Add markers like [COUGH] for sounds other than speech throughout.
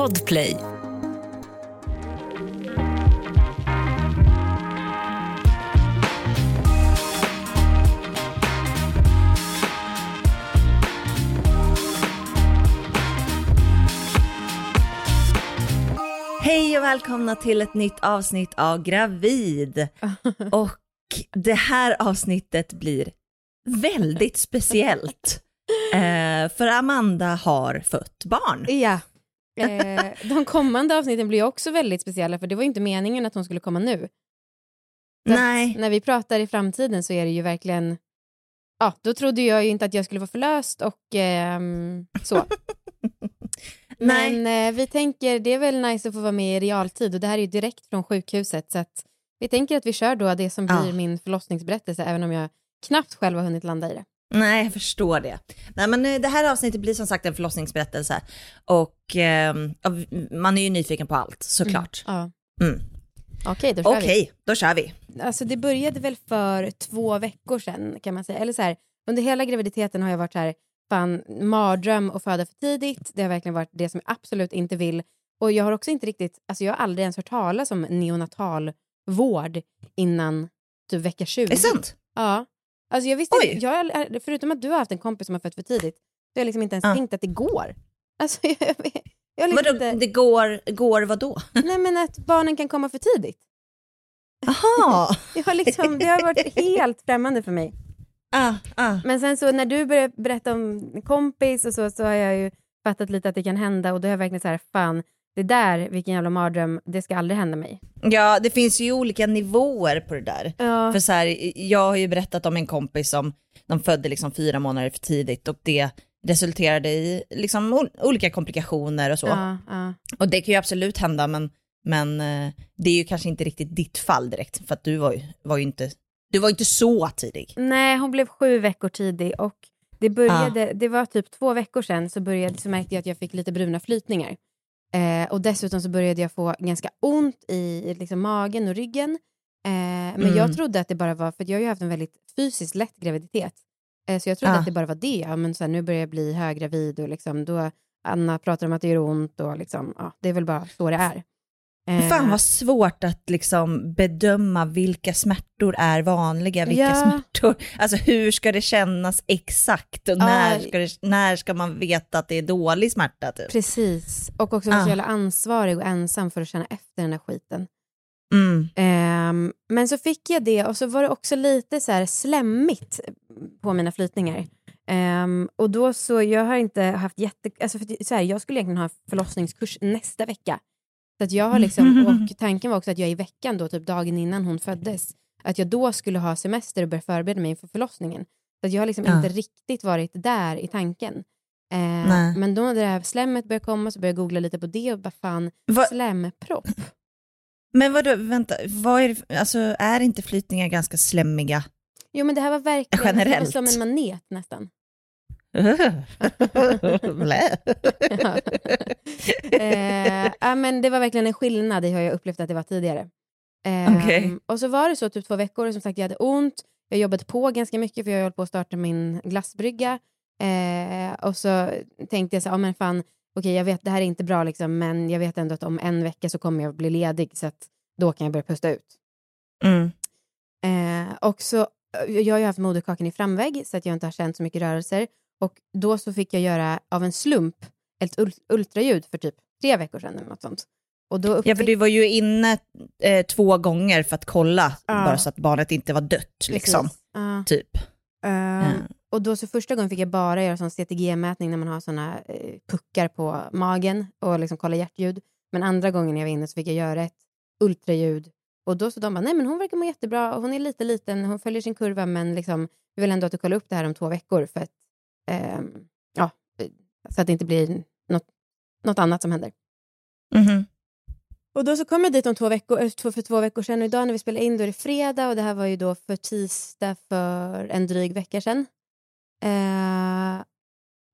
Podplay. Hej och välkomna till ett nytt avsnitt av Gravid. [LAUGHS] Och det här avsnittet blir väldigt speciellt. [LAUGHS] Eh, för Amanda har fött barn. Ja. Eh, de kommande avsnitten blir också väldigt speciella för det var ju inte meningen att hon skulle komma nu. Så Nej. När vi pratar i framtiden så är det ju verkligen... Ja, då trodde jag ju inte att jag skulle vara förlöst och ehm, så. [LAUGHS] Nej. Men eh, vi tänker, det är väl nice att få vara med i realtid och det här är ju direkt från sjukhuset så att vi tänker att vi kör då det som blir Ja. min förlossningsberättelse även om jag knappt själv har hunnit landa i det. Nej, jag förstår det. Nej, men eh, det här avsnittet blir som sagt en förlossningsberättelse. Och ja, man är ju nyfiken på allt, såklart. Ja. Mm. Okej, då kör Okej, vi. då kör vi. Alltså det började väl för två veckor sedan kan man säga. Eller så här, under hela graviditeten har jag varit så här, fan, mardröm att föda för tidigt. Det har verkligen varit det som jag absolut inte vill. Och jag har också inte riktigt, alltså jag har aldrig ens hört talas om neonatalvård innan typ vecka 20. Är det sant? Ja. Alltså jag visste Oj. inte, jag, förutom att du har haft en kompis som har fött för tidigt, så har jag liksom inte ens Ja. tänkt att det går. Alltså [LAUGHS] jag, jag, jag liksom Vadå, det går, går vad då? [LAUGHS] nej men att barnen kan komma för tidigt. Aha. [LAUGHS] Jag har liksom, det har varit helt främmande för mig. ah, ah. Men sen så när du började berätta om kompis och så, så har jag ju fattat lite att det kan hända och då har jag verkligen så här, fan, det där, vilken jävla mardröm, det ska aldrig hända mig. Ja, det finns ju olika nivåer på det där. Ja, För så här, jag har ju berättat om en kompis som de födde liksom fyra månader för tidigt och det resulterade i liksom ol- olika komplikationer och så. ja, ja. Och det kan ju absolut hända, men, men eh, det är ju kanske inte riktigt ditt fall direkt, för att du var ju, var ju inte, du var inte så tidig. Nej, hon blev sju veckor tidig och det började, det var typ två veckor sedan så, började, så märkte jag att jag fick lite bruna flytningar. Eh, och dessutom så började jag få ganska ont i liksom, magen och ryggen. Eh, men Mm. jag trodde att det bara var, för jag har ju haft en väldigt fysiskt lätt graviditet. Eh, så jag trodde Ja. att det bara var det. Ja, men så här, nu börjar jag bli höggravid och liksom, då Anna pratar om att det gör ont och liksom, ja, det är väl bara så det är. Eh, Fan vad svårt att liksom bedöma vilka smärtor är vanliga, vilka Ja. smärtor, alltså hur ska det kännas exakt och Ja. när, ska det, när ska man veta att det är dålig smärta typ? Precis, och också vara Ah. så jävla ansvarig och ensam för att känna efter den här skiten. Mm. Ehm, men så fick jag det och så var det också lite så här slemmigt på mina flytningar. Ehm, och då så, jag har inte haft jätte... Alltså för, så här, jag skulle egentligen ha förlossningskurs nästa vecka. Så att jag har liksom, och tanken var också att jag i veckan då, typ dagen innan hon föddes, att jag då skulle ha semester och börja förbereda mig inför förlossningen. Så att jag har liksom Ja. inte riktigt varit där i tanken. Nej. men då när det här slemmet började komma så började jag googla lite på det och bara fan, Va- slempropp. Men vadå, vänta, vad är, det, alltså, är inte flytningar ganska slemmiga? Jo men det här var verkligen Generellt. som en manet nästan. Ja. [LAUGHS] eh, ja, men det var verkligen en skillnad i hur jag upplevt att det var tidigare. Eh, Okej. Och så var det så typ två veckor, som sagt jag hade ont, jag jobbade på ganska mycket för jag höll på att starta min glassbrygga. Eh, och så tänkte jag så ja men fan, okej jag vet det här är inte bra liksom, men jag vet ändå att om en vecka så kommer jag bli ledig så att då kan jag börja pusta ut. Mm. Eh, och så, jag har ju haft moderkakan i framvägg så att jag inte har känt så mycket rörelser. Och då så fick jag göra av en slump ett ul- ultraljud för typ tre veckor sedan eller något sånt. Och då Ja, för upptäck- du var ju inne eh, två gånger för att kolla, Ja. bara så att barnet inte var dött, liksom. Precis. Ja. Typ. Eh, Ja. Och då så första gången fick jag bara göra sån CTG-mätning när man har såna eh, puckar på magen och liksom kolla hjärtljud. Men andra gången jag var inne så fick jag göra ett ultraljud. Och då så de bara, nej men hon verkar må jättebra och hon är lite liten, hon följer sin kurva men liksom, vi vill ändå att du kollar upp det här om två veckor för att, ehm, ja, så att det inte blir något, något annat som händer. Mhm. Och då så kom jag dit om två veckor, eh, för två veckor sedan och idag när vi spelar in då är det fredag och det här var ju då för tisdag för en dryg vecka sedan. Eh,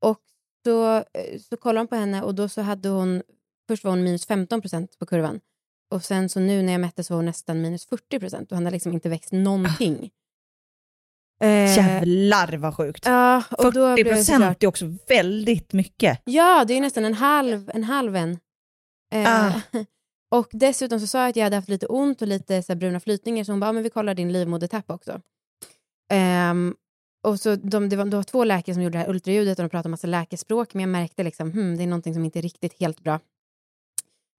och så, eh, så kollade hon på henne och då så hade hon, först var hon minus 15 procent på kurvan och sen så nu när jag mätte så var hon nästan minus 40 procent och han har liksom inte växt någonting. [LAUGHS] Eh, Jävlar vad sjukt. Ja, och då 40 blev jag procent är också väldigt mycket. Ja, det är nästan en halv en. Halv en. Eh, Ah. [LAUGHS] Och dessutom så sa jag att jag hade haft lite ont och lite så bruna flytningar, så hon bara, "Ja, men vi kollar din livmodertapp också. Ehm, och så de, det, var, det var två läkare som gjorde det här ultraljudet och de pratade massa läkespråk, men jag märkte liksom, hmm, det är någonting som inte är riktigt helt bra.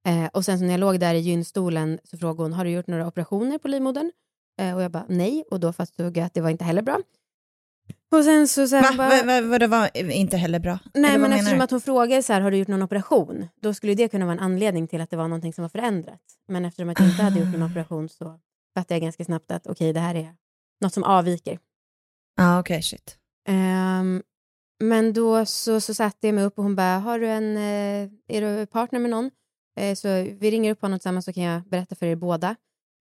Eh, och sen så när jag låg där i gynstolen så frågade hon, har du gjort några operationer på livmodern? Eh, och jag bara, nej, och då förstod jag att det var inte heller bra. Och sen så, så här, Va? bara, Va, va, det var inte heller bra? Nej, men eftersom du? att hon frågade så här, har du gjort någon operation? Då skulle det kunna vara en anledning till att det var någonting som var förändrat. Men eftersom att jag inte hade gjort någon Ah. operation så fattade jag ganska snabbt att okej, det här är något som avviker. Ja, okej, shit. Ehm, men då så, så satte jag mig upp och hon bara, har du en, eh, är du partner med någon? Eh, så vi ringer upp honom tillsammans så kan jag berätta för er båda.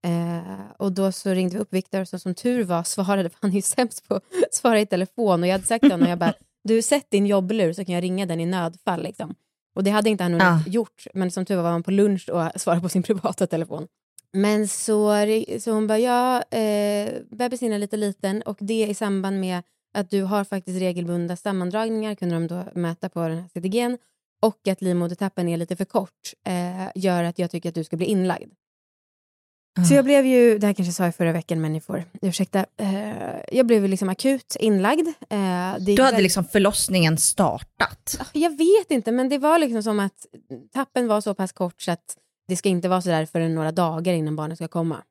Eh, och då så ringde vi upp Viktor så som tur var svarade, för [LAUGHS] han är ju sämst på att svara i telefon och jag hade sagt till honom, jag bara, du sätt din jobblur så kan jag ringa den i nödfall liksom. Och det hade inte han Ja. gjort, men som tur var var han på lunch och [LAUGHS] svarade på sin privata telefon. Men så, så hon bara, ja, eh, bebisen är lite liten och det i samband med att du har faktiskt regelbundna sammandragningar, kunde de då mäta på den här CTG'n, och att livmodertappen är lite för kort, eh, gör att jag tycker att du ska bli inlagd. Så jag blev ju, det här kanske jag sa i förra veckan, men ni får ursäkta. Eh, jag blev liksom akut inlagd. Eh, Du hade väl- liksom förlossningen startat? Jag vet inte, men det var liksom som att tappen var så pass kort så att det ska inte vara så där förrän några dagar innan barnet ska komma.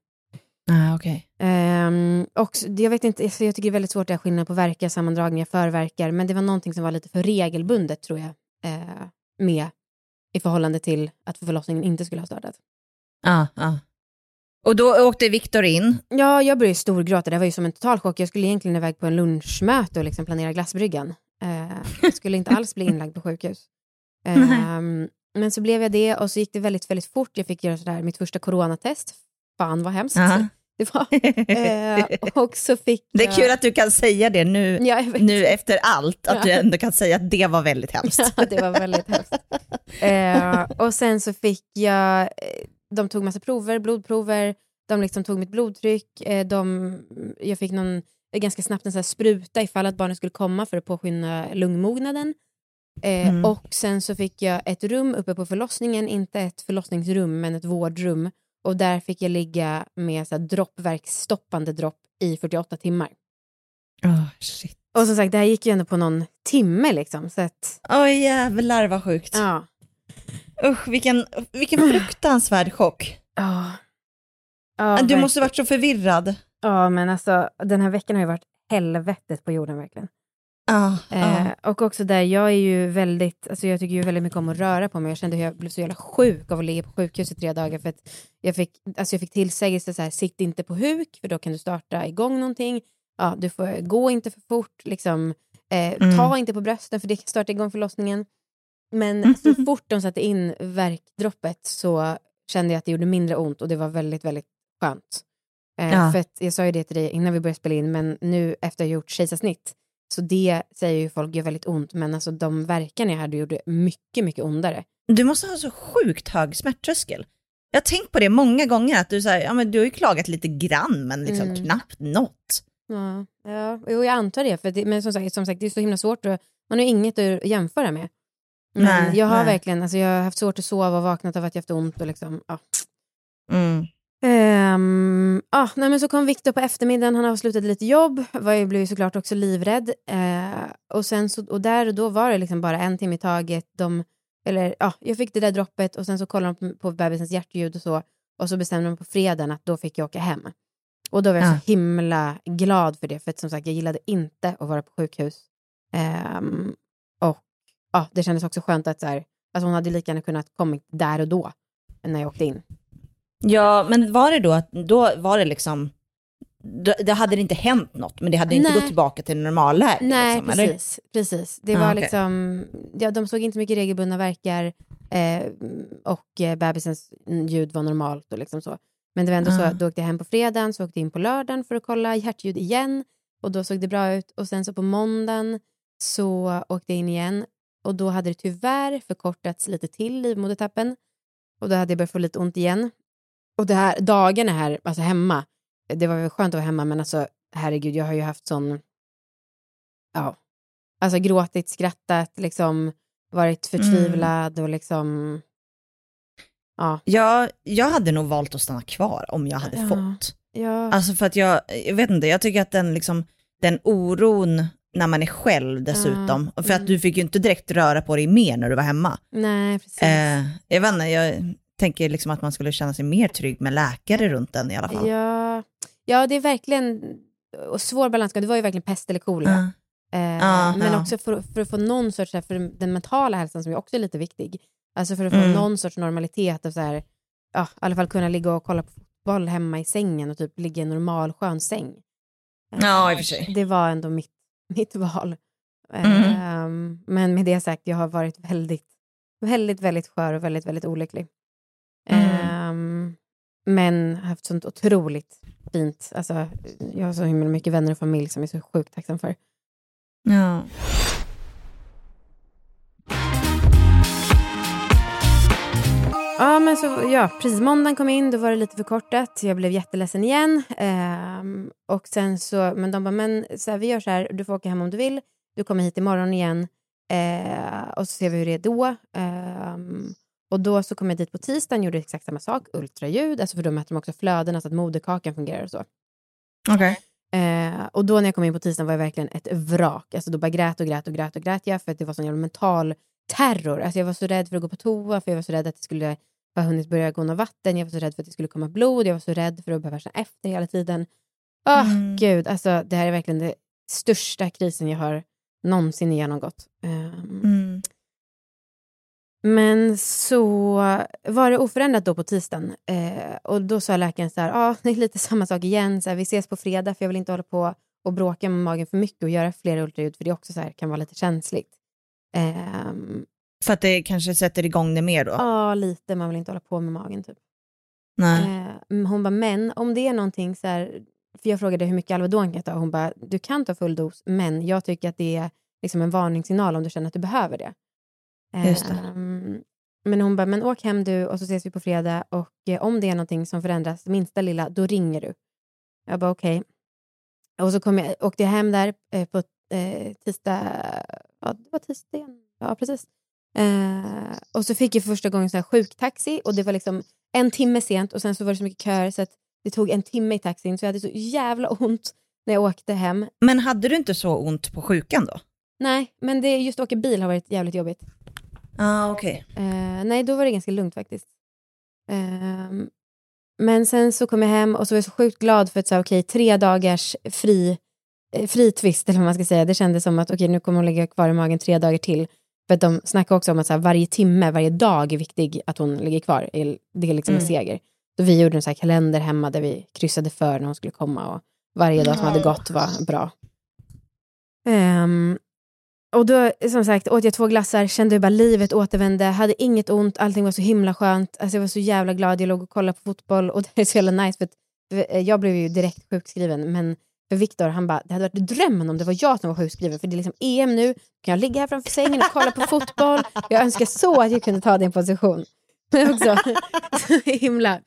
Ah, okej. Ehm, och så- jag vet inte, alltså jag tycker det är väldigt svårt att skilja på verkar, sammandragningar, förverkar, men det var någonting som var lite för regelbundet tror jag, eh, med i förhållande till att förlossningen inte skulle ha startat. Ja, ja. Och då åkte Viktor in. Ja, jag började storgråta, det var ju som en total chock. Jag skulle egentligen iväg på en lunchmöte och liksom planera glassbryggan. Eh, jag skulle inte alls bli inlagd på sjukhus. [LAUGHS] Ehm, men så blev jag det och så gick det väldigt, väldigt fort. Jag fick göra sådär, mitt första coronatest. Fan vad hemskt Ja. [LAUGHS] det var. Eh, och så fick Det är jag... kul att du kan säga det nu, Ja, jag nu efter allt, att Ja. du ändå kan säga att det var väldigt hemskt. [LAUGHS] Ja, det var väldigt hemskt. Eh, och sen så fick jag, eh, de tog massa prover, blodprover, de liksom tog mitt blodtryck, eh, de, jag fick någon, eh, ganska snabbt en sån här spruta ifall att barnet skulle komma för att påskynda lungmognaden. Eh, Mm. Och sen så fick jag ett rum uppe på förlossningen, inte ett förlossningsrum men ett vårdrum. Och där fick jag ligga med så här droppverksstoppande dropp i 48 timmar. Oh, shit. Och som sagt, det här gick ju ändå på någon timme liksom. Så att, Oj jävlar vad sjukt. ja. Usch, vilken, vilken fruktansvärd chock. Ja. Ja, du måste varit så förvirrad. Ja, men alltså den här veckan har ju varit helvetet på jorden verkligen. Ja, Eh, ja. och också där, jag är ju väldigt, alltså jag tycker ju väldigt mycket om att röra på mig. Jag kände hur jag blev så jävla sjuk av att ligga på sjukhus i tre dagar för att jag fick, alltså jag fick tillsägelse så här, sitt inte på huk för då kan du starta igång någonting. Ja, du får gå inte för fort, liksom, eh, Mm. ta inte på brösten för det kan starta igång förlossningen. Men så [LAUGHS] fort de satte in verkdroppet så kände jag att det gjorde mindre ont och det var väldigt, väldigt skönt. Eh, Ja. För jag sa ju det till dig innan vi började spela in, men nu efter jag gjort kejsarsnitt, så det säger ju folk gör väldigt ont, men alltså de verkarna jag hade gjorde mycket, mycket ondare. Du måste ha så sjukt hög smärttröskel. Jag har tänkt på det många gånger, att du, så här, ja, men du har ju klagat lite grann, men liksom Mm. knappt något. Ja, ja jo, jag antar det, för det, men som sagt, som sagt, det är så himla svårt, och man har ju inget att jämföra med. Men Nej, jag har nej. verkligen, alltså jag har haft svårt att sova och vaknat av att jag haft ont och liksom, ja. Mm. Ehm, ah, nej, men så kom Viktor på eftermiddagen, han avslutade lite jobb, var ju, blev ju såklart också livrädd. Eh, och, sen så, och där och då var det liksom bara en timme i taget. De, eller, ja, jag fick det där droppet och sen så kollade de på, på bebisens hjärtljud och så. Och så bestämde de på fredagen att då fick jag åka hem. Och då var jag Ja. så himla glad för det, för att som sagt jag gillade inte att vara på sjukhus. Och ja, det kändes också skönt att så här, alltså hon hade lika gärna kunnat kommit där och då, när jag åkte in. Ja, men var det då att, då var det liksom, då, det hade det inte hänt något, men det hade inte Nej. gått tillbaka till normalläge? Nej, liksom, eller? precis. precis. Det Ah, var okej. liksom, ja, de såg inte så mycket regelbundna verkar eh, och eh, bebisens ljud var normalt och liksom så. Men det var ändå så Ah. att då åkte jag hem på fredagen, så åkte jag in på lördagen för att kolla hjärtljud igen och då såg det bra ut. Och sen så på måndagen så åkte jag in igen och då hade det tyvärr förkortats lite till livmodertappen och då hade jag börjat få lite ont igen. Och det här, dagarna här, alltså hemma, det var väl skönt att vara hemma men alltså herregud, jag har ju haft sån ja, alltså gråtit, skrattat, liksom varit förtvivlad och liksom... Ja. Ja, jag hade nog valt att stanna kvar om jag hade Ja. fått. Ja. Alltså för att jag, jag vet inte, jag tycker att den liksom, den oron när man är själv dessutom, och för att mm. du fick ju inte direkt röra på dig mer när du var hemma. Nej, precis. Eh, jag vet inte, jag tänker liksom att man skulle känna sig mer trygg med läkare runt den i alla fall. Ja, ja, det är verkligen och svår balansgång. Det var ju verkligen pest eller kolera. Ja. Eh, Ja, men ja. också för, för att få någon sorts, för den mentala hälsan som ju också är lite viktig. Alltså för att få Mm. någon sorts normalitet och så här, ja, i alla fall kunna ligga och kolla på fotboll hemma i sängen och typ ligga i en normal skön säng. Eh, Ja, i och för sig. Det var ändå mitt, [LAUGHS] mitt val. Mm. ehm, men med det sagt, jag har varit väldigt, väldigt, väldigt skör och väldigt, väldigt olycklig. Mm. Ehm, men haft sånt otroligt fint. Alltså, jag har så himla mycket vänner och familj som jag är så sjukt tacksam för. Ja. Ja, men så, ja, precis. Måndagen kom in, då var det lite förkortat. Jag blev jätteledsen igen. Ehm, och sen så, men de bara, men så här, vi gör så här, du får åka hem om du vill. Du kommer hit imorgon igen. Eh, och så ser vi hur det är då. Ehm, och då så kom jag dit på tisdagen, gjorde exakt samma sak, ultraljud, alltså för då mäter de också flödena så att moderkakan fungerar och så. Okej. Eh, och då när jag kom in på tisdagen var jag verkligen ett vrak. Alltså då bara grät och grät och grät och grät jag för att det var sån jävla mental terror. Alltså jag var så rädd för att gå på toa, för jag var så rädd att det skulle ha hunnit börja gå något vatten, jag var så rädd för att det skulle komma blod, jag var så rädd för att behöva känna efter hela tiden. Åh Mm. gud, alltså det här är verkligen den största krisen jag har någonsin genomgått. Ehm, Mm. men så var det oförändrat då på tisdagen. Eh, och då sa läkaren så här, ah, det är lite samma sak igen, så här, vi ses på fredag för jag vill inte hålla på och bråka med magen för mycket och göra fler ultraljud för det också så här, kan vara lite känsligt. Ehm, För att det kanske sätter igång det mer då? Ja, lite, man vill inte hålla på med magen typ. Nej. Eh, hon bara, men om det är någonting så här, för jag frågade hur mycket Alvedon kan jag ta hon bara, du kan ta full dos men jag tycker att det är liksom en varningssignal om du känner att du behöver det. Just det. Ehm, men hon bara, men åk hem du och så ses vi på fredag och eh, om det är någonting som förändras, minsta lilla, då ringer du. Jag bara okej. Och så kom jag, åkte jag hem där eh, på eh, tisdag, ja det var tisdagen, ja precis. Eh, och så fick jag för första gången så här sjuktaxi och det var liksom en timme sent och sen så var det så mycket köer så att det tog en timme i taxin så jag hade så jävla ont när jag åkte hem. Men hade du inte så ont på sjukan då? Nej, men det, just åka bil har varit jävligt jobbigt. Ja, ah, okej. Eh, nej, då var det ganska lugnt faktiskt. Ehm, men sen så kom jag hem och så var jag så sjukt glad för att här, okej, tre dagars fri, eh, fri twist, eller vad man ska säga. Det kändes som att okej, nu kommer hon ligga kvar i magen tre dagar till. För de snackar också om att så här, varje timme, varje dag är viktig att hon ligger kvar. Det är liksom en Mm. seger. Så vi gjorde en så här kalender hemma där vi kryssade för när hon skulle komma och varje dag som hade gått var bra. Ehm, och då, som sagt, åt jag två glassar, kände hur bara livet återvände, hade inget ont, allting var så himla skönt. Alltså jag var så jävla glad, jag låg och kollade på fotboll och [LAUGHS] det är så jävla nice för jag blev ju direkt sjukskriven men för Viktor, han bara, det hade varit drömmen om det var jag som var sjukskriven för det är liksom EM nu, kan jag ligga här framför sängen och kolla på fotboll. Jag önskar så att jag kunde ta din position. [LAUGHS] Men också [LAUGHS] så himla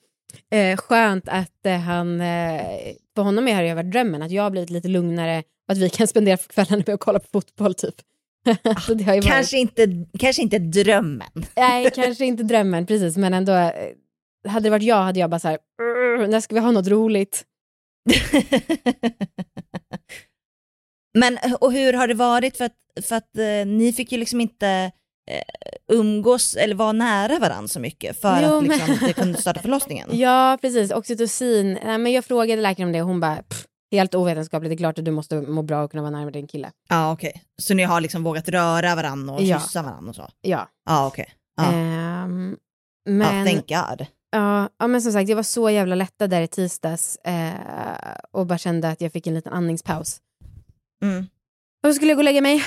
eh, skönt att eh, han, eh, för honom har det varit drömmen att jag har blivit lite lugnare och att vi kan spendera kvällarna med att kolla på fotboll typ. [LAUGHS] så det har ju varit, Kanske, inte, kanske inte drömmen. nej, kanske inte drömmen precis men ändå, eh, hade det varit jag hade jag bara så här, "Urr, när ska vi ha något roligt? [LAUGHS] Men och hur har det varit? För att, för att eh, ni fick ju liksom inte eh, umgås eller vara nära varandra så mycket för Jo, att liksom, men- det kunde starta [LAUGHS] förlossningen. Ja, precis. Oxytocin. Nej, men jag frågade läkaren om det och hon bara, "Pff, helt ovetenskapligt, det är klart att du måste må bra och kunna vara närmare din kille. Ja, okej. Så ni har liksom vågat röra varandra och Ja. kyssa varandra och så? Ja. Ja, okej. Ja. Ehm, Ja, men, thank God. Ja, ja, men som sagt, jag var så jävla lättad där i tisdags eh, och bara kände att jag fick en liten andningspaus. Mm. Och så skulle jag gå och lägga mig.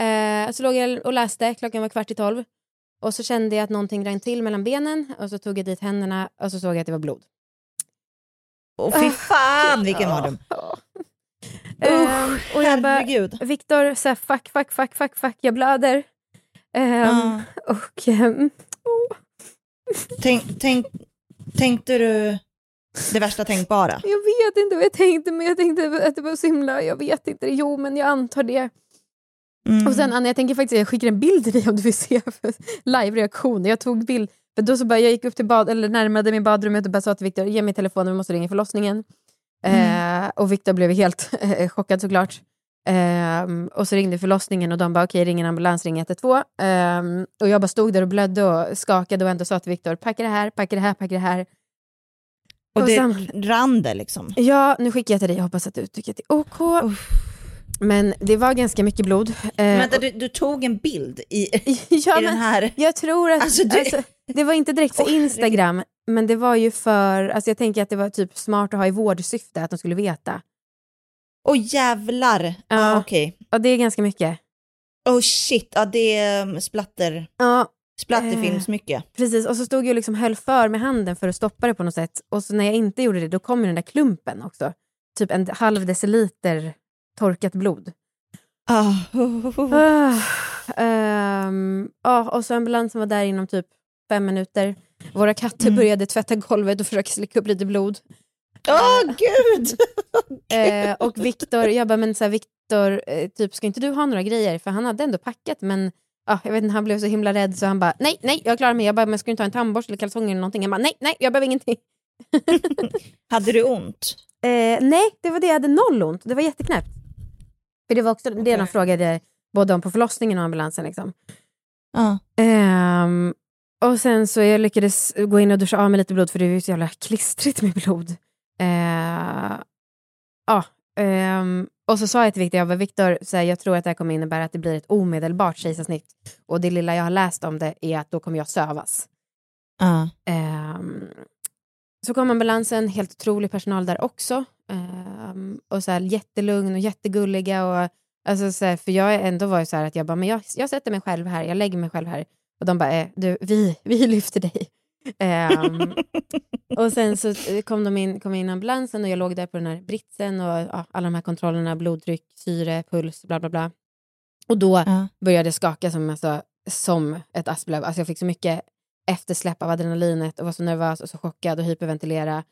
Eh, så låg jag och läste, klockan var kvart i tolv. Och så kände jag att någonting rann till mellan benen och så tog jag dit händerna och så såg jag att det var blod. Och fy fan vilken mardröm. Ehm, och jag bara, Herregud. Viktor, så här, fuck, fuck, fuck, fuck, fuck, jag blöder. Ehm, Ja. Och ehm, Tänk, tänk, tänkte du det värsta tänkbara? jag vet inte vad jag tänkte, men jag tänkte att det var så himla, jag vet inte, jo men jag antar det. Mm. Och sen Anna, jag tänker faktiskt jag skickar en bild till dig om du vill se [LAUGHS] för live-reaktioner. Jag tog bild För då så bara, jag gick upp till bad, eller närmade mig badrummet och bara sa till Viktor, ge mig telefonen, vi måste ringa förlossningen. Mm. Eh, och Viktor blev helt [LAUGHS] eh, chockad såklart. Um, och så ringde förlossningen och de bara okej, okay, ring en ambulans, ring 112. Um, och jag bara stod där och blödde och skakade och ändå sa till Viktor, packa det här, packa det här, packa det här. Och, Och det sen- rann det liksom? Ja, nu skickar jag till dig, jag hoppas att du tycker att det är OK. Men det var ganska mycket blod. Eh, Vänta, du, du tog en bild i, [LAUGHS] i ja, den men här... jag tror att... Alltså, Alltså, du- det var inte direkt för. Instagram, men det var ju för... Alltså, jag tänker att det var typ smart att ha i vårdsyfte, att de skulle veta. Åh jävlar! Ja, Ja. okej. Ja, det är ganska mycket. Oh shit, ja det är um, splatter, Ja, splatterfilms mycket. Precis, och så stod jag och liksom höll för med handen för att stoppa det på något sätt. Och så när jag inte gjorde det, då kom ju den där klumpen också. Typ en halv deciliter torkat blod. Ah. Ah, ehm, ja, och så ambulansen var där inom typ fem minuter. Våra katter Mm. började tvätta golvet och försöka slicka upp lite blod. [LAUGHS] Åh gud! Eh, och Viktor, jag bara, men så här, Viktor, eh, typ, ska inte du ha några grejer? För han hade ändå packat, men ja, jag vet inte, han blev så himla rädd så han bara, nej, nej, jag klarar mig. Jag bara, men ska du inte ha en tandborste eller kalsonger eller någonting? Han bara, nej, nej, jag behöver ingenting. [LAUGHS] [LAUGHS] Hade du ont? Eh, nej, det var det, jag hade noll ont. Det var jätteknäppt. För det var också det de frågade både om på förlossningen och ambulansen. Liksom. Ehm, och sen så jag lyckades gå in och duscha av mig lite blod för det är ju så jävla klistrigt med blod. Eh, ja, ehm, och så sa jag till Viktor, jag bara, Viktor, jag tror att det här kommer innebära att det blir ett omedelbart kejsarsnitt. Och det lilla jag har läst om det är att då kommer jag sövas. Ja. Ehm, så kom ambulansen, helt otrolig personal där också. Ehm, och så här, jättelugn och jättegulliga. Och, alltså, så här, för jag ändå var ju så här att jag bara, men jag, jag sätter mig själv här, jag lägger mig själv här. Och de bara, eh, du, vi, vi lyfter dig. Ehm, [LAUGHS] och sen så eh, kom de in, kom in ambulansen och jag låg där på den här britsen och ja, alla de här kontrollerna, blodtryck, syre, puls, bla bla bla. Och då Ja. började skaka som, alltså, som ett asplöv. Alltså jag fick så mycket eftersläpp av adrenalinet och var så nervös och så chockad och hyperventilera.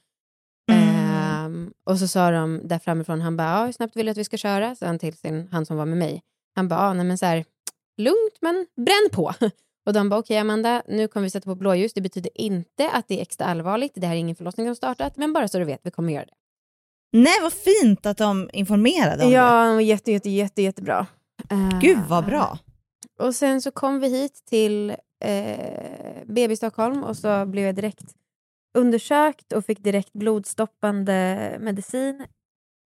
Mm. Ehm, och så sa de där framifrån, han bara, hur snabbt vill du att vi ska köra? Så han till sin, han som var med mig. Han bara, nej men så här, lugnt men bränn på. Och de bara, okej Amanda, nu kommer vi sätta på blåljus. Det betyder inte att det är extra allvarligt. Det här är ingen förlossning som startat, men bara så du vet, vi kommer göra det. Nej vad fint att de informerade om det. Ja, han var jätte, jätte, jätte, jättebra. Ehm, Gud vad bra. Och sen så kom vi hit till eh, BB Stockholm och så blev jag direkt undersökt och fick direkt blodstoppande medicin.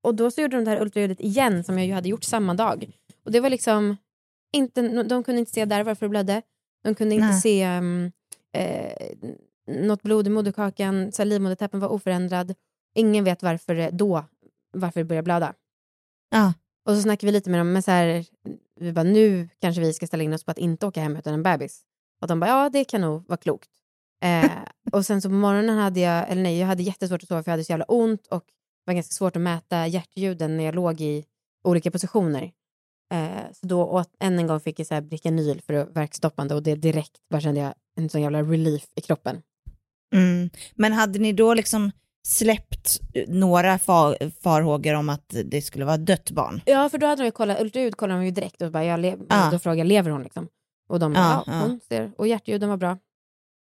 Och då så gjorde de det här ultraljudet igen som jag ju hade gjort samma dag. Och det var liksom inte, de kunde inte se där varför det blödde. De kunde inte Nej. se um, eh, något blod i moderkakan, livmodertappen var oförändrad. Ingen vet varför det då varför det började blöda. Ja. Och så snackade vi lite med dem, men så här, vi bara, nu kanske vi ska ställa in oss på att inte åka hem utan en bebis. Och de bara, ja det kan nog vara klokt. Eh, [LAUGHS] och sen så på morgonen hade jag, eller nej, jag hade jättesvårt att sova för jag hade så jävla ont och det var ganska svårt att mäta hjärtljuden när jag låg i olika positioner. Eh, så då åt, än en gång fick jag så här Bricanyl för att verkstoppande och det direkt bara kände jag en sån jävla relief i kroppen. Mm. Men hade ni då liksom släppt några far, farhågor om att det skulle vara dött barn? Ja, för då hade de ju kollat, ultraljud kollade de ju direkt och bara, jag le- Ja. då frågade lever hon liksom? Och de bara, Ja, ja, ja. hon ser, och hjärtljuden var bra.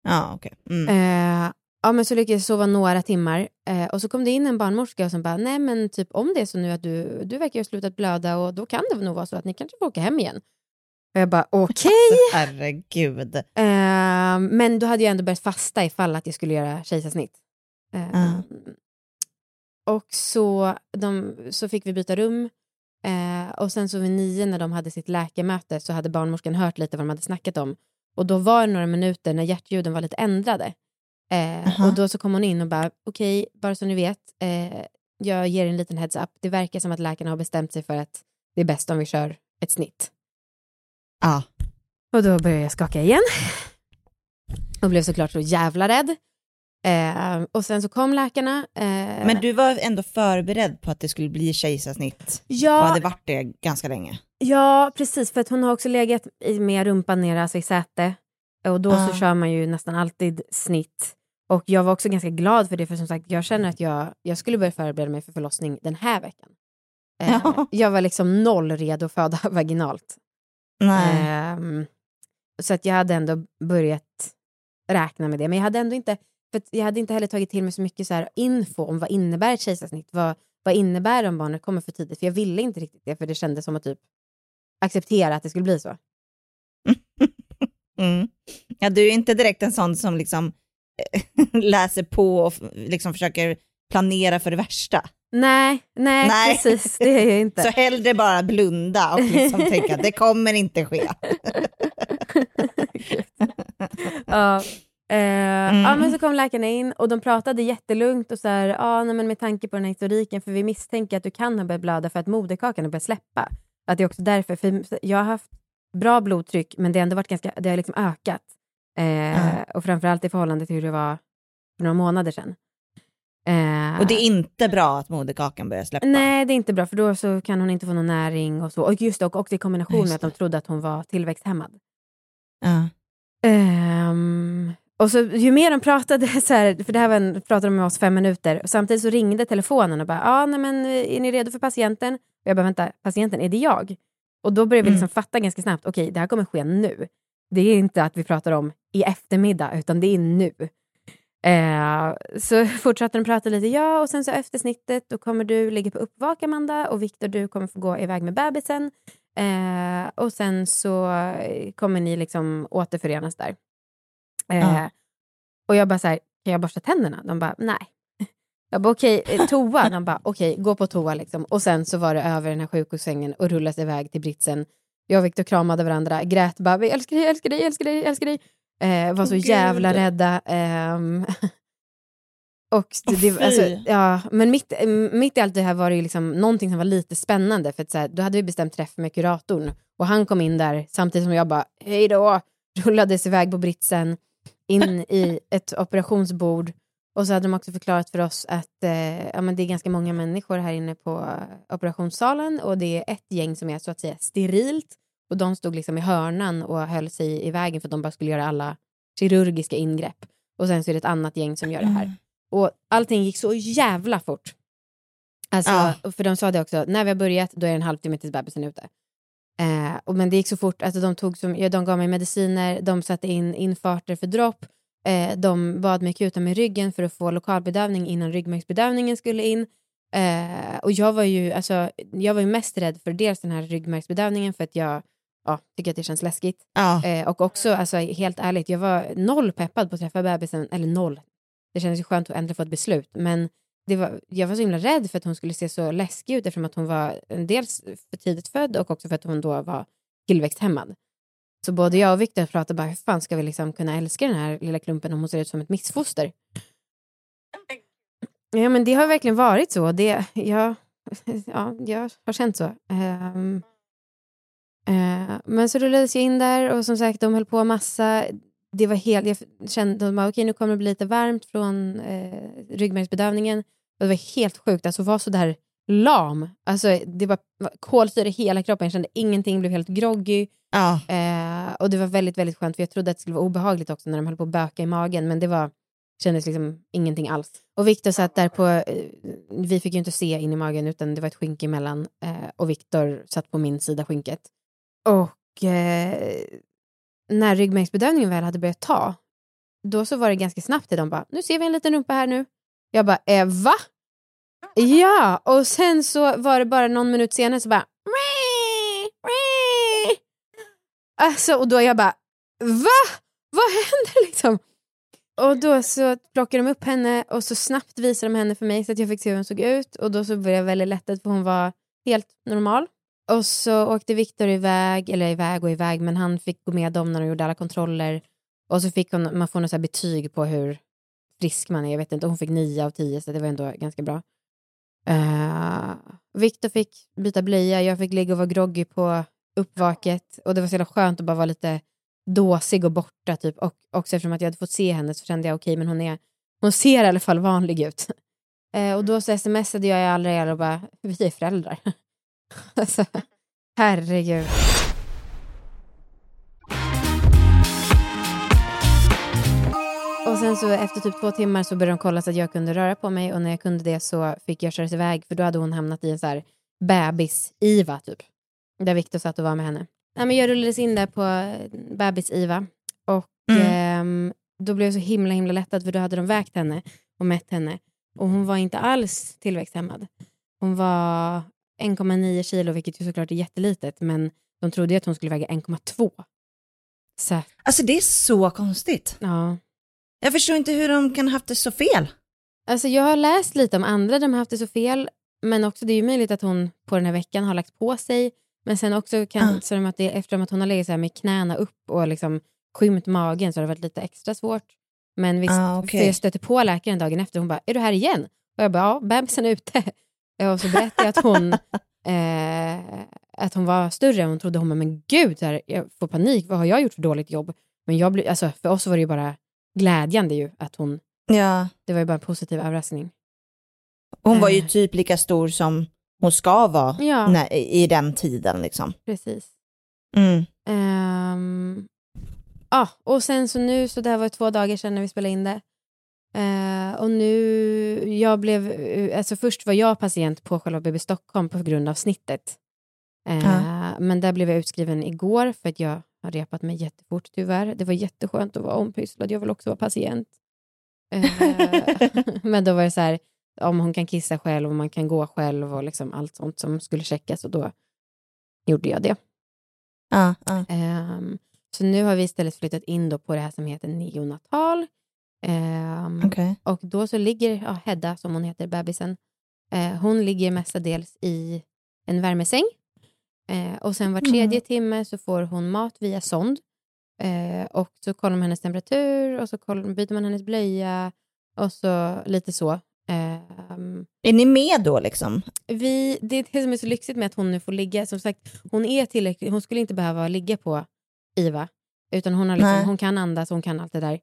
Ja, okej. Mm. Eh, ja, men så lyckades jag sova några timmar eh, och så kom det in en barnmorska som bara, nej men typ om det är så nu att du, du verkar ha slutat blöda och då kan det nog vara så att ni kanske får åka hem igen. Och jag bara, okej. [LAUGHS] Herregud. Eh, men då hade jag ändå börjat fasta ifall att jag skulle göra kejsarsnitt. Eh, Ja. Och så, de, så fick vi byta rum. Eh, och sen så vid nio när de hade sitt läkarmöte så hade barnmorskan hört lite vad de hade snackat om. Och då var det några minuter när hjärtljuden var lite ändrade. Eh, Aha. och då så kom hon in och bara, okej, bara så ni vet, eh, jag ger er en liten heads up. Det verkar som att läkarna har bestämt sig för att det är bäst om vi kör ett snitt. Ja. Och då började jag skaka igen. Och blev såklart så jävla rädd. Eh, och sen så kom läkarna. Eh, Men du var ändå förberedd på att det skulle bli kejsarsnitt och ja, hade varit det ganska länge? ja, precis. För att hon har också legat med rumpan nere, alltså i säte. Och då så Ah. kör man ju nästan alltid snitt. Och jag var också ganska glad för det, för som sagt, jag känner att jag, jag skulle börja förbereda mig för förlossning den här veckan. Eh, Ja. Jag var liksom noll redo att föda [LAUGHS] vaginalt. Ehm, så att jag hade ändå börjat räkna med det. Men jag hade ändå inte, för jag hade inte heller tagit till mig så mycket så här info om vad innebär ett kejsarsnitt. Vad, vad innebär det om barnet kommer för tidigt? För jag ville inte riktigt det, för det kändes som att typ acceptera att det skulle bli så. [LAUGHS] Mm. Ja, du är inte direkt en sån som liksom [LAUGHS] läser på och liksom försöker planera för det värsta. Nej, nej, nej. precis. Det är jag inte. [LAUGHS] Så hellre bara blunda och liksom [LAUGHS] tänka det kommer inte ske. ja. Eh, mm. ja, men så kom läkarna in och de pratade jättelugnt och så här, ah, nej, men med tanke på den här historiken, för vi misstänker att du kan ha börjat blöda för att moderkakan har börjat släppa. Att det är också därför, för jag har haft bra blodtryck men det har ändå varit ganska, det har liksom ökat. Eh, mm. Och framförallt i förhållande till hur det var för några månader sedan. Eh, och det är inte bra att moderkakan börjar släppa? Nej, det är inte bra för då så kan hon inte få någon näring och så. Och just det, och också i kombination med att de trodde att hon var tillväxthämmad. Uh. Um, och så ju mer de pratade, [LAUGHS] så här, för det här var en, pratade de med oss fem minuter, och samtidigt så ringde telefonen och bara, ja, nej, men är ni redo för patienten? Och jag bara, vänta, patienten, är det jag? Och då började vi liksom mm. fatta ganska snabbt, okej, okay, det här kommer ske nu. Det är inte att vi pratar om i eftermiddag, utan det är nu. Eh, så [LAUGHS] fortsatte de prata lite, ja, och sen så efter snittet då kommer du ligga på uppvak, Amanda, och Viktor, du kommer få gå iväg med bebisen. Eh, och sen så kommer ni liksom återförenas där. Eh, mm. Och jag bara så här, kan jag borsta tänderna? De bara, nej. [LAUGHS] Jag bara, okej, okay, eh, toa? De bara, okej, okay, gå på toa liksom. Och sen så var det över den här sjukhussängen och rullas iväg till britsen. Jag och Viktor kramade varandra, grät bara, vi älskar dig, älskar dig, älskar dig, älskar dig. Eh, var så oh, jävla rädda. Eh, [LAUGHS] och det, oh, alltså, ja, men mitt, mitt i allt det här var det ju liksom någonting som var lite spännande. För att, så här, då hade vi bestämt träff med kuratorn och han kom in där samtidigt som jag bara, hej då, [LAUGHS] rullades iväg på britsen in i ett operationsbord. Och så hade de också förklarat för oss att eh, ja, men det är ganska många människor här inne på operationssalen och det är ett gäng som är så att säga sterilt och de stod liksom i hörnan och höll sig i vägen för att de bara skulle göra alla kirurgiska ingrepp. Och sen så är det ett annat gäng som gör det här. Mm. Och allting gick så jävla fort. Alltså, ja. För de sa det också, när vi har börjat då är det en halvtimme tills bebisen är ute. Eh, och, men det gick så fort, alltså, de, tog som, ja, de gav mig mediciner, de satte in infarter för dropp, eh, de bad mig kuta med ryggen för att få lokalbedövning innan ryggmärgsbedövningen skulle in. Eh, och jag var, ju, alltså, jag var ju mest rädd för dels den här ryggmärgsbedövningen för att jag ja, tycker att det känns läskigt. Ja. Eh, och också, alltså, helt ärligt, jag var noll peppad på att träffa bebisen, eller noll. Det kändes ju skönt att äntligen få ett beslut, men det var, jag var så himla rädd för att hon skulle se så läskig ut eftersom att hon var dels för tidigt född och också för att hon då var tillväxthämmad. Så både jag och Viktor pratade bara, hur fan ska vi liksom kunna älska den här lilla klumpen om hon ser ut som ett missfoster? Ja, men det har verkligen varit så. Det, jag, [LAUGHS] ja, jag har känt så. Um, uh, men så rullades jag in där och som sagt, de höll på massa. Det var helt, jag kände att okay, nu kommer det bli lite varmt från eh, ryggmärgsbedövningen. Och det var helt sjukt, alltså var så där lam. Alltså, det var kolsyra i hela kroppen, jag kände ingenting, blev helt groggy. Ja. Uh, och det var väldigt, väldigt skönt, för jag trodde att det skulle vara obehagligt också när de höll på att böka i magen, men det var kändes liksom ingenting alls. Och Viktor satt där på, eh, vi fick ju inte se in i magen utan det var ett skynke emellan eh, och Viktor satt på min sida skynket. Och eh, när ryggmärgsbedövningen väl hade börjat ta, då så var det ganska snabbt till de bara, nu ser vi en liten rumpa här nu. Jag bara, eh, va? Ja, och sen så var det bara någon minut senare så bara, Alltså, och då jag bara, va? Vad händer liksom? Och då så plockade de upp henne och så snabbt visade de henne för mig så att jag fick se hur hon såg ut. Och då så blev jag väldigt lättad för hon var helt normal. Och så åkte Viktor iväg, eller iväg och iväg, men han fick gå med dem när de gjorde alla kontroller. Och så fick hon, man får något så betyg på hur frisk man är. Jag vet inte, hon fick nio av tio så det var ändå ganska bra. Eh, uh, Viktor fick byta blöja, jag fick ligga och vara groggy på uppvaket och det var så jävla skönt att bara vara lite dåsig och borta. Typ. Och också eftersom att jag hade fått se henne så kände jag okej, okay, men hon, är, hon ser i alla fall vanlig ut. Uh, [LAUGHS] och då så smsade jag i alla och bara, vi är föräldrar. [LAUGHS] alltså, herregud. Och sen så efter typ två timmar så började de kolla så att jag kunde röra på mig och när jag kunde det så fick jag köras iväg för då hade hon hamnat i en så här bebis-IVA typ. Där Viktor satt och var med henne. Nej, men jag rullades in där på bebis-IVA och mm. eh, då blev jag så himla himla lättad för då hade de vägt henne och mätt henne. Och hon var inte alls tillväxthämmad. Hon var 1,9 kilo, vilket ju såklart är jättelitet, men de trodde att hon skulle väga 1,2. Så, Alltså det är så konstigt. ja. Jag förstår inte hur de kan ha haft det så fel. Alltså jag har läst lite om andra de har haft det så fel, men också det är ju möjligt att hon på den här veckan har lagt på sig, men sen också kan, Ah. så de att det, eftersom att hon har legat så här med knäna upp och liksom skymt magen så har det varit lite extra svårt. Men visst, Ah, okej. för jag stötte på läkaren dagen efter hon bara, är du här igen? Och jag bara, ja, bebisen är ute. [LAUGHS] Och så berättade jag att hon, [LAUGHS] eh, att hon var större. Hon trodde hon bara, men gud, så här, jag får panik. Vad har jag gjort för dåligt jobb? Men jag blir, alltså, för oss var det ju bara glädjande ju att hon, Ja. det var ju bara en positiv överraskning. Hon var ju Eh. typ lika stor som hon ska vara Ja. när, i den tiden liksom. Precis. Mm. Ehm, ja, och sen så nu, så det här var två dagar sedan när vi spelade in det. Eh, och nu, jag blev, eh, alltså först var jag patient på själva BB Stockholm på grund av snittet. Eh, Ja. Men där blev jag utskriven igår för att jag har repat mig jättefort tyvärr. Det var jätteskönt att vara ompysslad, jag vill också vara patient. Eh, [LAUGHS] men då var det så här, om hon kan kissa själv och man kan gå själv och liksom allt sånt som skulle checkas och då gjorde jag det. Ja, ja. Ehm, så nu har vi istället flyttat in då på det här som heter neonatal. Ehm, Okej. Och då så ligger ja, Hedda, som hon heter, bebisen, eh, hon ligger mestadels i en värmesäng. Eh, och sen var tredje timme så får hon mat via sond. Eh, och så kollar man hennes temperatur och så kollar, byter man hennes blöja och så lite så. Ehm, Är ni med då liksom? vi, det är det som är så lyxigt med att hon nu får ligga. Som sagt, hon är tillräckligt, hon skulle inte behöva ligga på IVA. Utan hon, har Nej. liksom, hon kan andas, hon kan allt det där.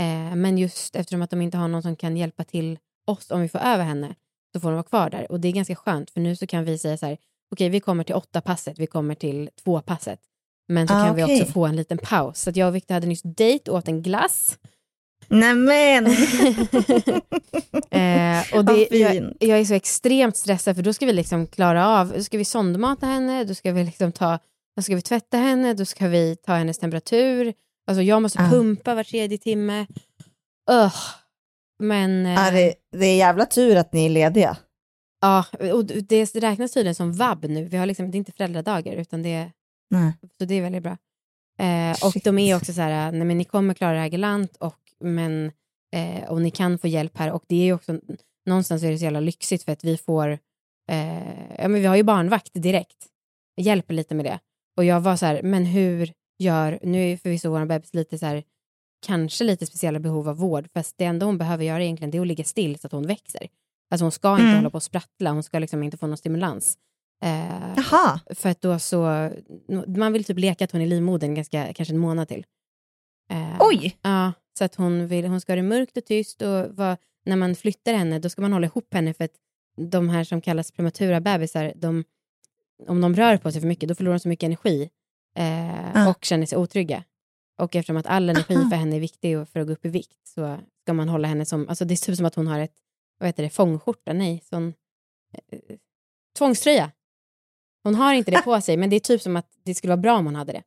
Eh, men just eftersom att de inte har någon som kan hjälpa till oss om vi får över henne, så får hon vara kvar där. Och det är ganska skönt, för nu så kan vi säga så här, okej vi kommer till åtta passet, vi kommer till två passet. Men så Ah, kan vi okej. också få en liten paus. Så jag och Victor hade nyss dejt och åt en glass. Nämen! [LAUGHS] Eh, och det, jag, jag är så extremt stressad för då ska vi liksom klara av, då ska vi sondmata henne, då ska vi liksom ta, då ska vi tvätta henne, då ska vi ta hennes temperatur. Alltså jag måste Ah. pumpa var tredje timme. Ugh. Men eh, Ja, det, det är jävla tur att ni är lediga. Ja, och det räknas tydligen som vab nu. Vi har liksom, det är inte föräldradagar utan det är. Så det är väldigt bra. Eh, och de är också så här, nej men ni kommer klara det här galant och, men, eh, och ni kan få hjälp här. Och det är ju också, någonstans är det så jävla lyxigt för att vi får, eh, ja men vi har ju barnvakt direkt. Hjälper lite med det. Och jag var så här, men hur gör, nu är förvisso vår bebis lite så här, kanske lite speciella behov av vård, fast det enda hon behöver göra egentligen det är att ligga still så att hon växer. Alltså hon ska inte Mm. hålla på och sprattla, hon ska liksom inte få någon stimulans. Eh, Jaha. för att då så, man vill typ leka att hon är livmodern ganska, kanske en månad till. Eh, Oj! Ja, så att hon, vill, hon ska ha det mörkt och tyst och vad, när man flyttar henne då ska man hålla ihop henne för att de här som kallas prematura bebisar, de, om de rör på sig för mycket då förlorar de så mycket energi eh, Ah. och känner sig otrygga. Och eftersom att all energi Aha. för henne är viktig för att gå upp i vikt så ska man hålla henne som, alltså det är typ som att hon har ett, vad heter det, fångskjorta, nej, sån eh, tvångströja. Hon har inte det på sig, men det är typ som att det skulle vara bra om hon hade det.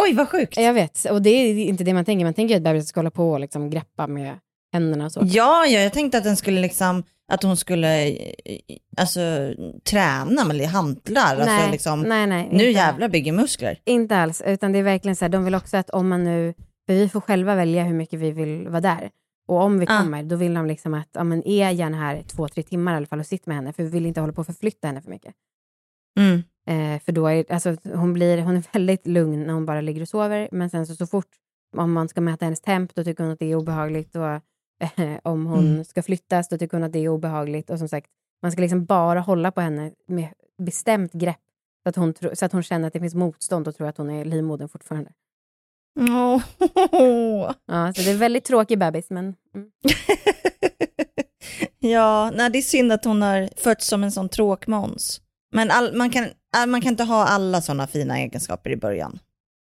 Oj, vad sjukt. Jag vet, och det är inte det man tänker. Man tänker att bebisen ska hålla på och liksom greppa med händerna och så. Ja, ja, jag tänkte att den skulle liksom, att hon skulle eh, alltså, träna med hantlar. nej, Alltså, liksom, nej, nej. nu inte, jävlar bygger muskler. Inte alls, utan det är verkligen så här, de vill också att om man nu, för vi får själva välja hur mycket vi vill vara där. Och om vi Ah. kommer, då vill de liksom att, ja men är gärna här två, tre timmar i alla fall och sitt med henne, för vi vill inte hålla på och förflytta henne för mycket. Mm. Eh, för då är, alltså, hon, blir, hon är väldigt lugn när hon bara ligger och sover, men sen så, så fort om man ska mäta hennes temp, då tycker hon att det är obehagligt. Och, eh, om hon Mm. ska flyttas, då tycker hon att det är obehagligt. Och som sagt, man ska liksom bara hålla på henne med bestämt grepp, så att hon, så att hon känner att det finns motstånd och tror att hon är livmodern fortfarande. Åh. Ja, så det är väldigt tråkig bebis, men mm. [LAUGHS] ja, nej, det är synd att hon har fötts som en sån tråkmåns. Men all, man, kan, all, man kan inte ha alla sådana fina egenskaper i början.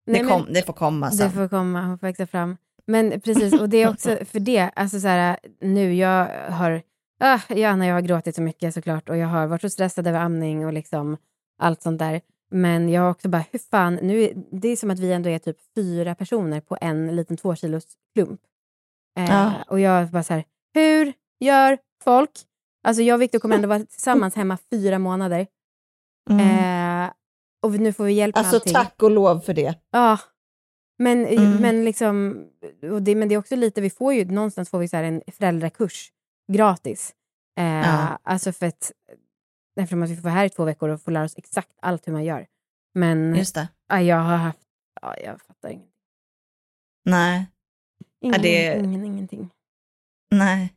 Nej, det, men- kom, det får komma Det sen. får komma, hon får växa fram. Men precis, och det är också [LAUGHS] för det, alltså så här, nu jag har, ah, ja, när jag har gråtit så mycket såklart och jag har varit så stressad över amning och liksom allt sånt där. Men jag har också bara, hur fan, nu det är som att vi ändå är typ fyra personer på en liten två kilos klump. Eh, Ja. Och jag bara så här, hur gör folk? Alltså jag och Victor kommer ändå vara [LAUGHS] tillsammans hemma fyra månader. Eh, och nu får vi hjälp med Mm. Alltså allting. tack och lov för det. Ja. Men, Mm. men, liksom, det, men det är också lite, vi får ju någonstans får vi så här en föräldrakurs gratis. Eh, Ja. Alltså för att, eftersom att vi får vara här i två veckor och får lära oss exakt allt hur man gör. Men Just det. ja, jag har haft, ja, jag fattar ingenting. Nej. Ingen, det- ingen, ingenting. Nej.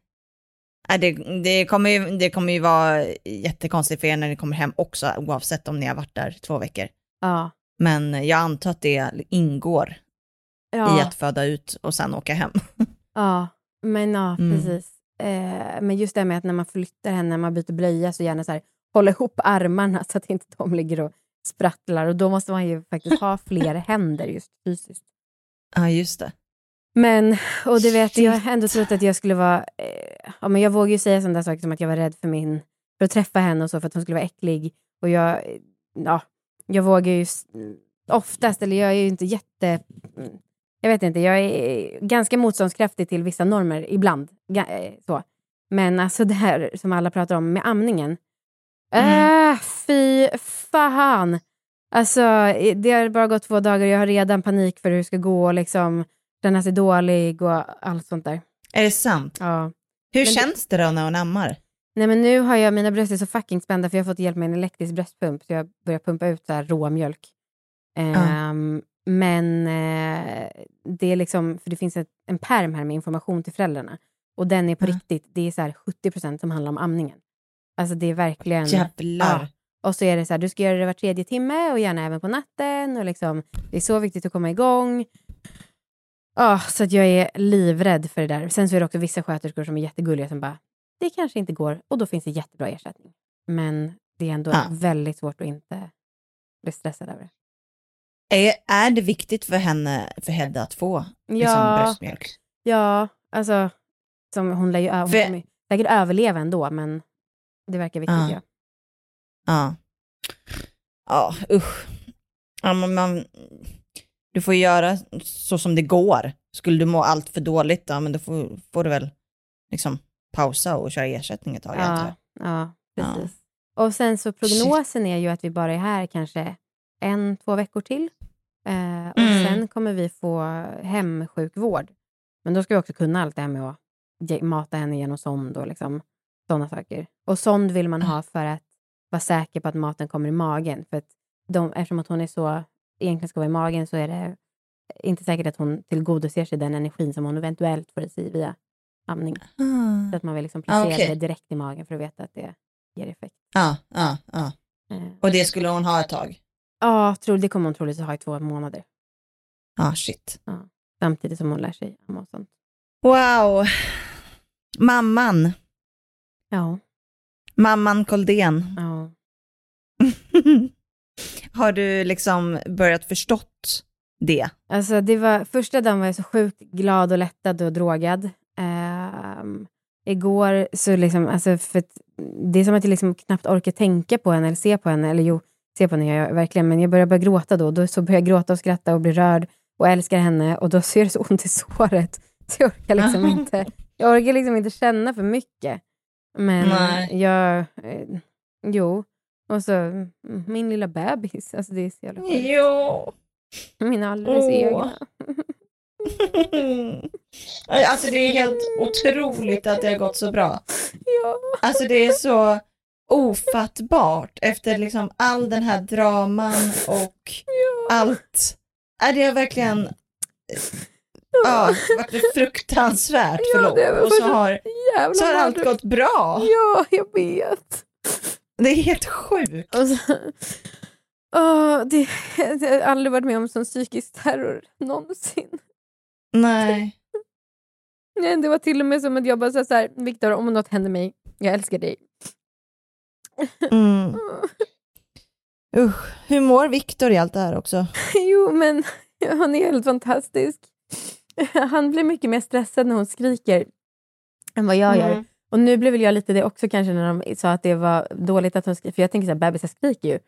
Det, det, kommer ju, det kommer ju vara jättekonstigt för er när ni kommer hem också, oavsett om ni har varit där två veckor. Ja. Men jag antar att det ingår i Ja, att föda ut och sen åka hem. [LAUGHS] ja, men ja, Mm. precis. Eh, men just det här med att när man flyttar henne, när man byter blöja, så gärna så här, hålla ihop armarna så att inte de ligger och sprattlar. Och då måste man ju faktiskt ha fler [LAUGHS] händer just fysiskt. Ja, just det. Men, och du vet, jag Shit. har ändå trott att jag skulle vara... Eh, ja, men jag vågar ju säga sådana saker som att jag var rädd för min... För att träffa henne och så, för att hon skulle vara äcklig. Och jag... eh, Ja, jag vågar ju oftast, eller jag är ju inte jätte... mm, Jag vet inte, jag är ganska motståndskraftig till vissa normer ibland. Eh, så. Men alltså det här som alla pratar om med amningen. Mm. Äh, fy fan! Alltså, det har bara gått två dagar och jag har redan panik för hur det ska gå och liksom känna sig dålig och allt sånt där. Är det sant? Ja. Hur Men känns det då när hon ammar? Nej men nu har jag, mina bröst är så fucking spända för jag har fått hjälp med en elektrisk bröstpump så jag börjar pumpa ut så här råmjölk. Ehm, Men eh, det är liksom, för det finns ett, en perm här med information till föräldrarna och den är på Ja. riktigt, det är så här 70% som handlar om amningen. Alltså det är verkligen... Jävlar. Ja. Och så är det så här, du ska göra det var tredje timme och gärna även på natten. Och liksom, det är så viktigt att komma igång. Ja, så att jag är livrädd för det där. Sen så är det också vissa sköterskor som är jättegulliga som bara, det kanske inte går. Och då finns det jättebra ersättning. Men det är ändå Ja. väldigt svårt att inte bli stressad över det. Är, är det viktigt för henne, för Hedda att få liksom, Ja, bröstmjölk? ja, alltså som hon lär ju hon För- kommer ju säkert överleva ändå, men det verkar viktigt. Ja. Ja. Ja. Ja, usch. Ja, men man, du får göra så som det går. Skulle du må allt för dåligt, då, men då får, får du väl liksom pausa och köra ersättning ett tag. Ja, ja, Ja. precis. Och sen så prognosen är ju att vi bara är här kanske en, två veckor till. Eh, och Mm. sen kommer vi få hemsjukvård. Men då ska vi också kunna allt det här med att mata henne genom sond och liksom, sådana saker. Och sond vill man ha för att vara säker på att maten kommer i magen. För att de, eftersom att hon är så, egentligen ska vara i magen så är det inte säkert att hon tillgodoser sig den energin som hon eventuellt får i sig via amning. Så att man vill liksom placera Ah, okej. det direkt i magen för att veta att det ger effekt. Ja, ja, ja. Eh, Och det skulle hon ha ett tag? Ja, tror, det kommer hon troligtvis ha i två månader. Ja, shit. Samtidigt som hon lär sig amma och sånt. Wow. Mamman. Ja, Mamman Koldén. ja. [LAUGHS] Har du liksom börjat förstått det? Alltså det var, första dagen var jag så sjukt glad och lättad och drogad. Ehm, igår så liksom, alltså för det är som att jag liksom knappt orkar tänka på henne eller se på henne. Eller jo, se på henne gör jag verkligen, men jag börjar bara gråta då. Då så börjar jag gråta och skratta och bli rörd och älskar henne och då ser det så ont i [LAUGHS] såret. Så jag orkar liksom [LAUGHS] inte, jag orkar liksom inte känna för mycket. Men Nej. jag, eh, jo. Och så mm, min lilla bebis, alltså det är så jävla sjukt. Jo. Min alldeles Åh. egna. [LAUGHS] Alltså det är helt otroligt att det har gått så bra. [LAUGHS] Ja. Alltså det är så ofattbart efter liksom all den här draman och allt. Är det har verkligen ja, varit fruktansvärt Ja, förlopp det var och så har, så har allt gått bra. Ja, jag vet. Det är helt sjukt. Så, Åh, det, jag har aldrig varit med om sån psykisk terror någonsin. Nej. Nej, det var till och med som att jag bara sa så här, Viktor, om något händer mig, jag älskar dig. Mm. [LAUGHS] Usch, hur mår Viktor i allt det här också? Jo, men [LAUGHS] han är helt fantastisk. [LAUGHS] Han blir mycket mer stressad när hon skriker än vad jag gör. Mm. Och nu blev väl jag lite det också kanske när de sa att det var dåligt att hon skriker. För jag tänker så här, bebisar skriker ju.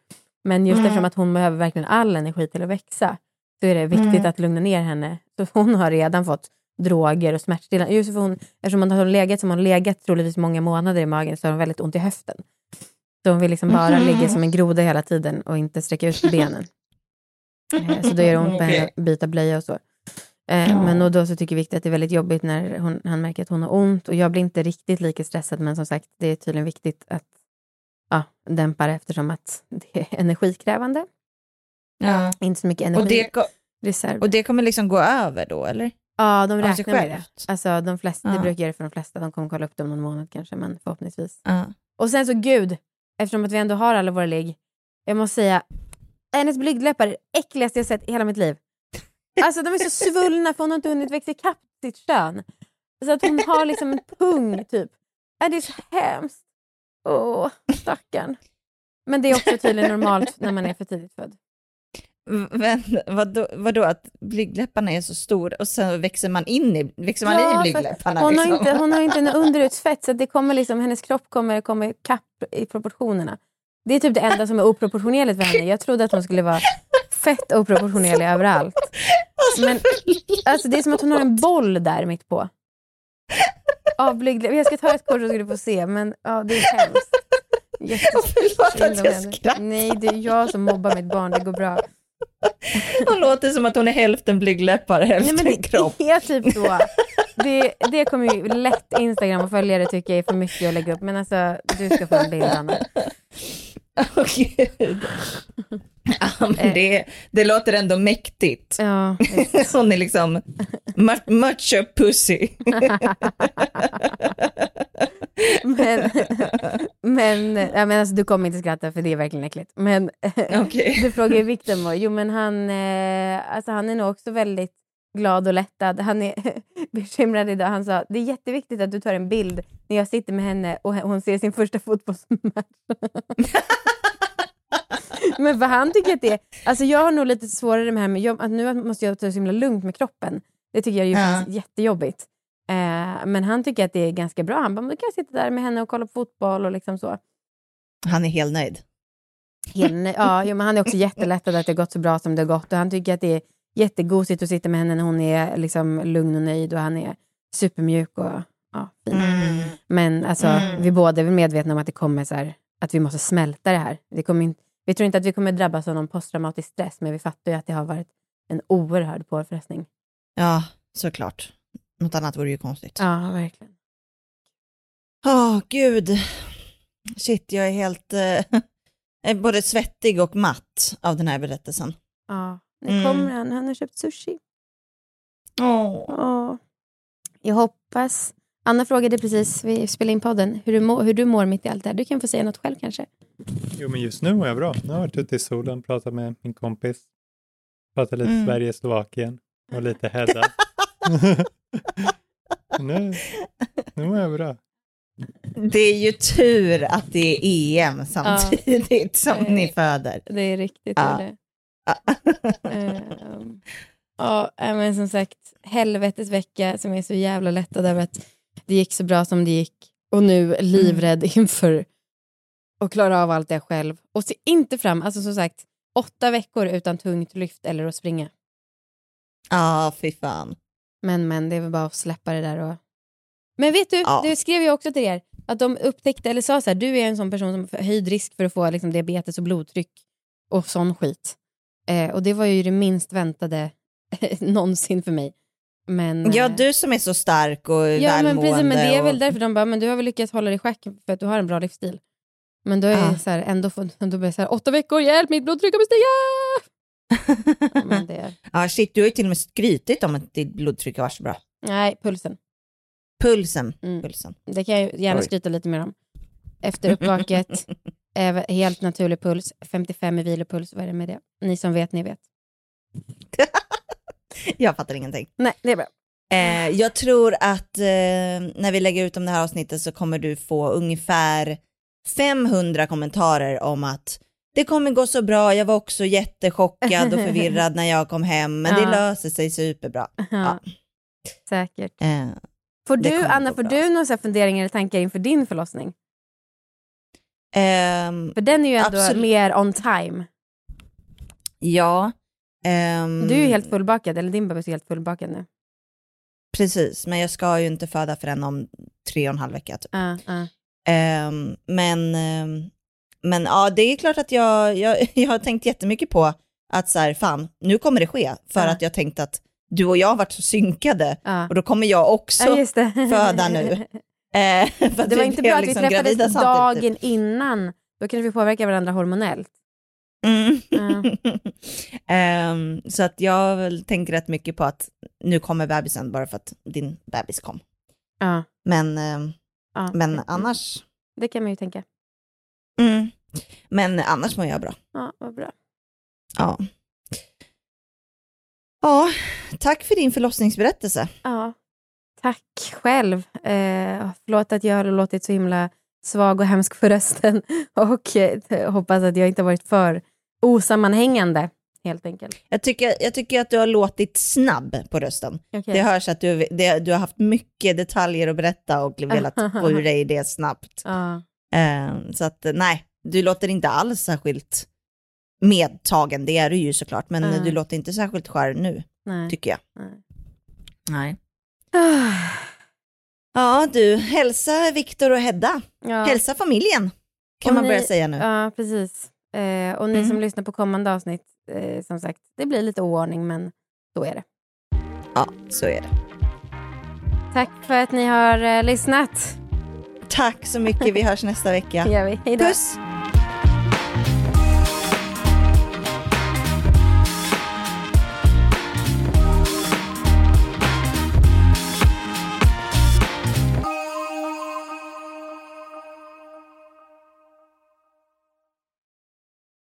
Men just Mm. eftersom att hon behöver verkligen all energi till att växa så är det viktigt Mm. att lugna ner henne. Så [LAUGHS] hon har redan fått droger och smärtstillande. Just för hon, eftersom hon har legat som hon legat troligtvis många månader i magen så har hon väldigt ont i höften. Så hon vill liksom bara Mhm. ligga som en groda hela tiden och inte sträcka ut benen. [LAUGHS] Eh, Så då gör det ont på henne att byta blöja och så. Eh, Ja. Men och då så tycker Viktor att det är väldigt jobbigt när hon, han märker att hon har ont. Och jag blir inte riktigt lika stressad men som sagt det är tydligen viktigt att ja, dämpa det eftersom att [LAUGHS] det är energikrävande. Ja. Inte så mycket Och, energi. det, ko- reserv. och det kommer liksom gå över då, eller? ja, de räknar med det. Alltså, de flesta, Det Ja. brukar göra det för de flesta. De kommer kolla upp det om någon månad kanske, men förhoppningsvis. Ja. Och sen så gud, eftersom att vi ändå har alla våra ligg. Jag måste säga, hennes blygdläppar är det äckligaste jag sett i hela mitt liv. [LAUGHS] Alltså de är så svullna för hon har inte hunnit växa ikapp sitt kön. Så att hon har liksom en pung typ. Äh, det är så hemskt. Åh, stackarn. Men det är också tydligen normalt när man är för tidigt född. Men vadå, vadå att blygdläpparna är så stora och sen växer man in i, växer man Ja, i blygdläpparna? Hon har, liksom? inte, hon har inte en [LAUGHS] underutsfett så att det kommer liksom, hennes kropp kommer komma ikapp i proportionerna. Det är typ det enda som är oproportionerligt för henne. Jag trodde att hon skulle vara fett oproportionerlig överallt. Men alltså, det är som att hon har en boll där mitt på. Av blygdläppar. Jag ska ta ett kort så ska du få se. Men ja, det är hemskt. Förlåt Jättesynd att jag skrattar. Nej, det är jag som mobbar mitt barn. Det går bra. Hon låter som att hon är hälften blygdläppar, Nej, hälften men det kropp. är typ så. Det, det kommer ju lätt Instagram och följare tycka är för mycket att lägga upp. Men alltså, du ska få en bild, Anna. [LAUGHS] Åh gud. Ja, men det, det låter ändå mäktigt. Ja, [LAUGHS] Hon är liksom a pussy. [LAUGHS] men, men, ja, men alltså, du kommer inte skratta för det är verkligen äckligt. Men Okej. du frågar ju Viktor mår. Jo men han, eh, alltså, han är nog också väldigt glad och lättad. Han är [LAUGHS] bekymrad idag. Han sa det är jätteviktigt att du tar en bild när jag sitter med henne och hon ser sin första fotbollsmatch. [LAUGHS] men för han tycker att det är, alltså jag har nog lite svårare med det här med jag, att nu måste jag ta det så himla lugnt med kroppen. Det tycker jag är Ja. jättejobbigt. Eh, men han tycker att det är ganska bra. Han bara, "Men då kan jag sitta där med henne och kolla på fotboll och liksom så. Han är helt nöjd. Henne, ja, jo, men han är också jättelättad att det har gått så bra som det har gått och han tycker att det är jättegosigt att sitta med henne när hon är liksom lugn och nöjd och han är supermjuk och ja, fin. Mm. Men alltså, Mm. vi båda är väl medvetna om att det kommer så här, att vi måste smälta det här. Det kommer in, vi tror inte att vi kommer drabbas av någon posttraumatisk stress men vi fattar ju att det har varit en oerhörd påfrestning. Ja, såklart. Något annat vore ju konstigt. Åh, Ja, verkligen. gud. Shit, jag är helt eh, [LAUGHS] både svettig och matt av den här berättelsen. Ja, nu Mm. kommer han. Han har köpt sushi. Åh. Ja. Jag hoppas... Anna frågade precis, vi spelade in podden, hur du, må, hur du mår mitt i allt det här. Du kan få säga något själv kanske. Jo, men just nu mår jag bra. Nu har jag varit ute i solen, pratat med min kompis, pratat lite Mm. Sverige-Slovakien och lite Hedda. [LAUGHS] [LAUGHS] nu, nu mår jag bra. Det är ju tur att det är EM samtidigt som Eh, ni föder. Det är riktigt Ja. det. Ehm, Ja, men som sagt, helvetes vecka som är så jävla lättad över att det gick så bra som det gick. Och nu livrädd inför att klara av allt det själv. Och se inte fram, alltså som sagt, åtta veckor utan tungt lyft eller att springa. Ja, fy fan. Men men, det är väl bara att släppa det där och... Men vet du, Ja. det skrev jag också till er, att de upptäckte, eller sa så här, du är en sån person som har höjd risk för att få liksom, diabetes och blodtryck och sån skit. Eh, och det var ju det minst väntade [LAUGHS] någonsin för mig. Men, Ja, eh, du som är så stark och ja, men, välmående. precis, men det är väl och... därför de bara, men du har väl lyckats hålla dig i schack för att du har en bra livsstil. Men då är det så här, ändå får, då blir det så här, åtta veckor, hjälp, mitt blodtryck kommer stiga! [LAUGHS] Ja, men det är, ja, shit, du har ju till och med skrytit om att ditt blodtryck var så bra. nej, pulsen. Pulsen. Mm. Pulsen. Det kan jag gärna Oj. skryta lite mer om. Efter [LAUGHS] uppvaket, helt naturlig puls, 55 i vilopuls, vad är det med det? Ni som vet, ni vet. [LAUGHS] Jag fattar ingenting. Nej, det är bra. Eh, jag tror att eh, när vi lägger ut om det här avsnittet så kommer du få ungefär 500 kommentarer om att det kommer gå så bra, jag var också jättechockad och förvirrad när jag kom hem, men det [LAUGHS] Ja. löser sig superbra. Ja. Säkert. Eh, Får Det du, Anna, får bra. du några funderingar eller tankar inför din förlossning? Ehm, För den är ju ändå Absolut. mer on time. ja. ehm, Du är ju helt fullbakad, eller din bebis är helt fullbakad nu. Precis, men jag ska ju inte föda förrän om tre och en halv vecka. Typ. Ja, ja. Ehm, men, men ja, det är klart att jag, jag, [LAUGHS] jag har tänkt jättemycket på att så här, fan, nu kommer det ske. För Ja. att jag tänkt att du och jag har varit så synkade och då kommer jag också föda nu. [LAUGHS] Eh, [LAUGHS] Det var vi inte bra att vi liksom gravida träffades samtidigt, dagen innan. Då kanske vi påverkar varandra hormonellt. Mm. Ja. [LAUGHS] Ehm, så att jag väl tänker rätt mycket på att nu kommer bebisen bara för att din bebis kom. Ja, Men, ehm, ja. men annars, Det kan man ju tänka. mm. men annars mår jag bra. Ja, vad bra. Ja. Ja, tack för din förlossningsberättelse. Ja, tack själv. Eh, förlåt att jag har låtit så himla svag och hemsk för rösten. [LAUGHS] Och eh, hoppas att jag inte varit för osammanhängande, helt enkelt. Jag tycker, jag tycker att du har låtit snabb på rösten. Okej. Det hörs att du, det, du har haft mycket detaljer att berätta och velat få ur dig det snabbt. [LAUGHS] Ja, Ehm, så att nej, du låter inte alls särskilt medtagen, det är du ju såklart, men Mm. du låter inte särskilt skär nu, nej. tycker jag. nej. Nej. [SIGHS] Ja du, hälsa Viktor och Hedda. Ja, Hälsa familjen, kan Och man ni- börja säga nu. ja precis. Eh, och ni Mm. som lyssnar på kommande avsnitt, eh, som sagt, det blir lite oordning, men så är det. Ja, så är det. Tack för att ni har eh, lyssnat. Tack så mycket, vi hörs nästa vecka. [LAUGHS] Det gör vi. Hej då. Puss!